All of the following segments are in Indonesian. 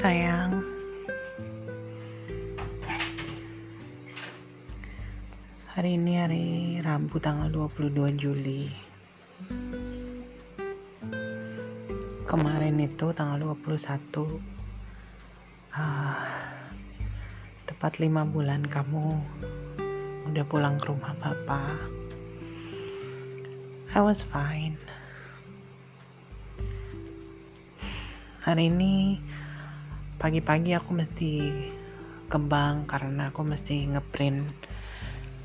sayang. Hari ini hari Rabu tanggal 22 Juli. Kemarin itu tanggal 21 uh, tepat lima bulan kamu udah pulang ke rumah papa. I was fine. Hari ini pagi-pagi aku mesti ke bank karena aku mesti ngeprint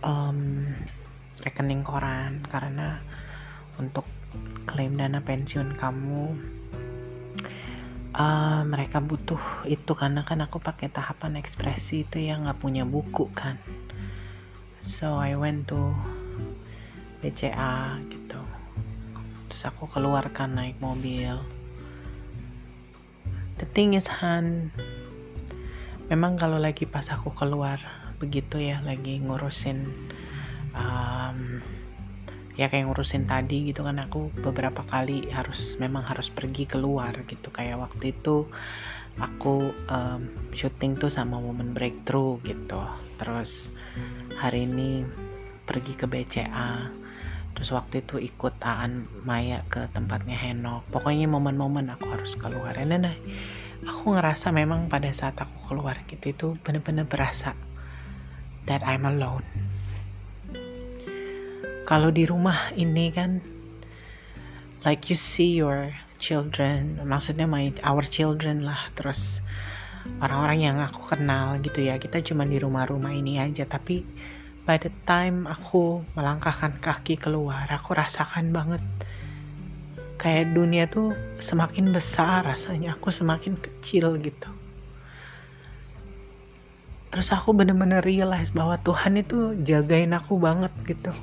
um, rekening koran. Karena untuk klaim dana pensiun kamu uh, mereka butuh itu karena kan aku pakai tahapan ekspresi itu yang nggak punya buku kan. So I went to BCA gitu. Terus aku keluarkan naik mobil the thing is Han memang kalau lagi pas aku keluar begitu ya lagi ngurusin um, ya kayak ngurusin tadi gitu kan aku beberapa kali harus memang harus pergi keluar gitu. Kayak waktu itu aku um, syuting tuh sama Woman Breakthrough gitu. Terus hari ini pergi ke BCA terus waktu itu ikut Aan Maya ke tempatnya Henok. Pokoknya momen-momen aku harus keluar. Dan nah, aku ngerasa memang pada saat aku keluar gitu itu bener-bener berasa that I'm alone. Kalau di rumah ini kan like you see your children maksudnya my our children lah. Terus orang-orang yang aku kenal gitu ya kita cuma di rumah-rumah ini aja. Tapi by the time aku melangkahkan kaki keluar aku rasakan banget kayak dunia tuh semakin besar rasanya. Aku semakin kecil gitu. Terus aku bener-bener realize bahwa Tuhan itu jagain aku banget gitu.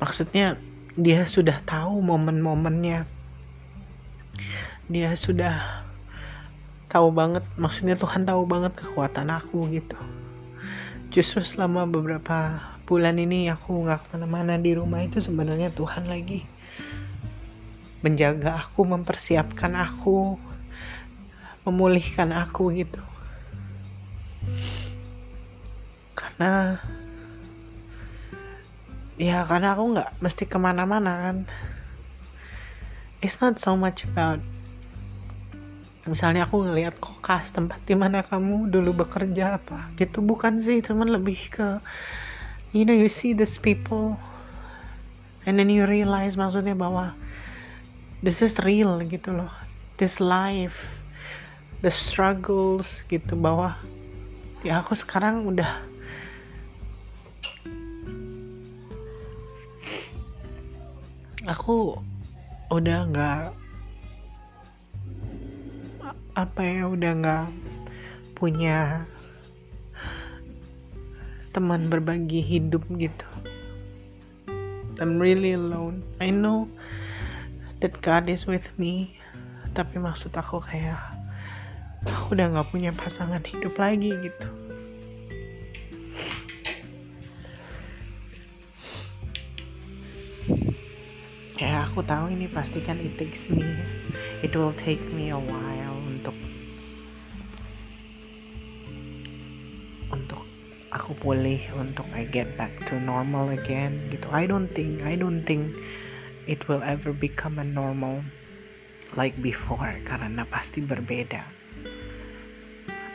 Maksudnya dia sudah tahu momen-momennya. Dia sudah tahu banget maksudnya Tuhan tahu banget kekuatan aku gitu justru selama beberapa bulan ini aku nggak ke mana-mana di rumah itu sebenarnya Tuhan lagi menjaga aku mempersiapkan aku memulihkan aku gitu. Karena ya karena aku nggak mesti ke mana-mana kan. It's not so much about misalnya aku ngelihat kokas tempat di mana kamu dulu bekerja apa gitu bukan sih cuman lebih ke you know you see these people and then you realize maksudnya bahwa this is real gitu loh. This life the struggles gitu bahwa ya aku sekarang udah aku udah nggak apa ya udah nggak punya teman berbagi hidup gitu. I'm really alone. I know that God is with me. Tapi maksud aku kayak aku udah nggak punya pasangan hidup lagi gitu. Ya aku tahu ini pasti kan it takes me it will take me a while aku pulih untuk I get back to normal again gitu. I don't think I don't think it will ever become a normal like before karena pasti berbeda.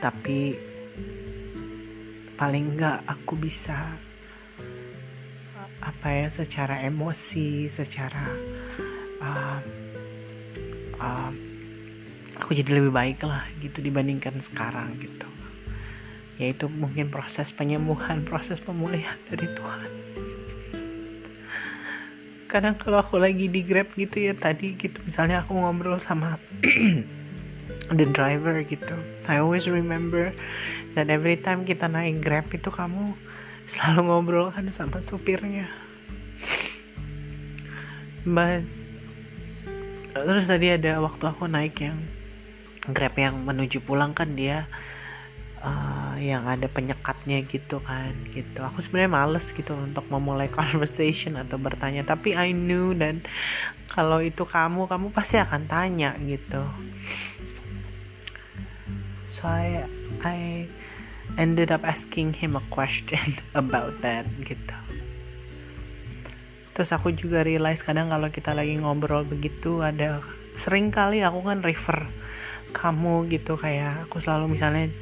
Tapi paling enggak aku bisa apa ya secara emosi secara uh, uh, aku jadi lebih baik lah gitu dibandingkan sekarang gitu yaitu mungkin proses penyembuhan proses pemulihan dari Tuhan. Kadang kalau aku lagi di grab gitu ya tadi gitu misalnya aku ngobrol sama the driver gitu. I always remember that every time kita naik grab itu kamu selalu ngobrol kan sama supirnya. But terus tadi ada waktu aku naik yang grab yang menuju pulang kan dia uh, yang ada penyekatnya gitu kan gitu. Aku sebenarnya males gitu untuk memulai conversation atau bertanya. Tapi I knew dan kalau itu kamu kamu pasti akan tanya gitu. So I I ended up asking him a question about that gitu. Terus aku juga realize kadang kalau kita lagi ngobrol begitu ada sering kali aku kan refer kamu gitu. Kayak aku selalu misalnya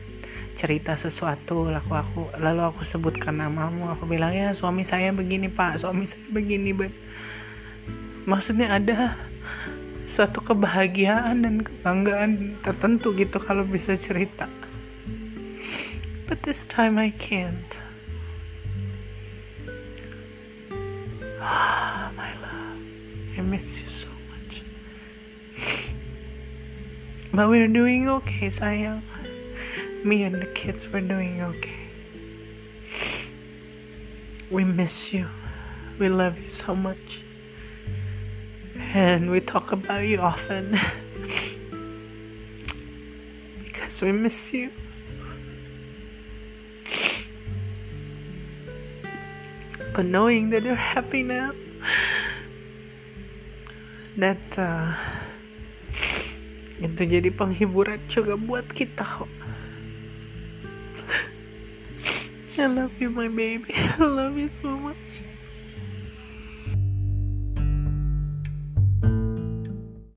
cerita sesuatu lalu aku lalu aku sebutkan namamu aku bilang ya suami saya begini pak suami saya begini but maksudnya ada suatu kebahagiaan dan kebanggaan tertentu gitu kalau bisa cerita but this time I can't Ah, my love, I miss you so much. But we're doing okay, sayang. Me and kids were doing okay. We miss you. We love you so much. And we talk about you often. because we miss you. But knowing that you're happy now, that uh, itu jadi penghiburan juga buat kita kok. I love you, my baby. I love you so much.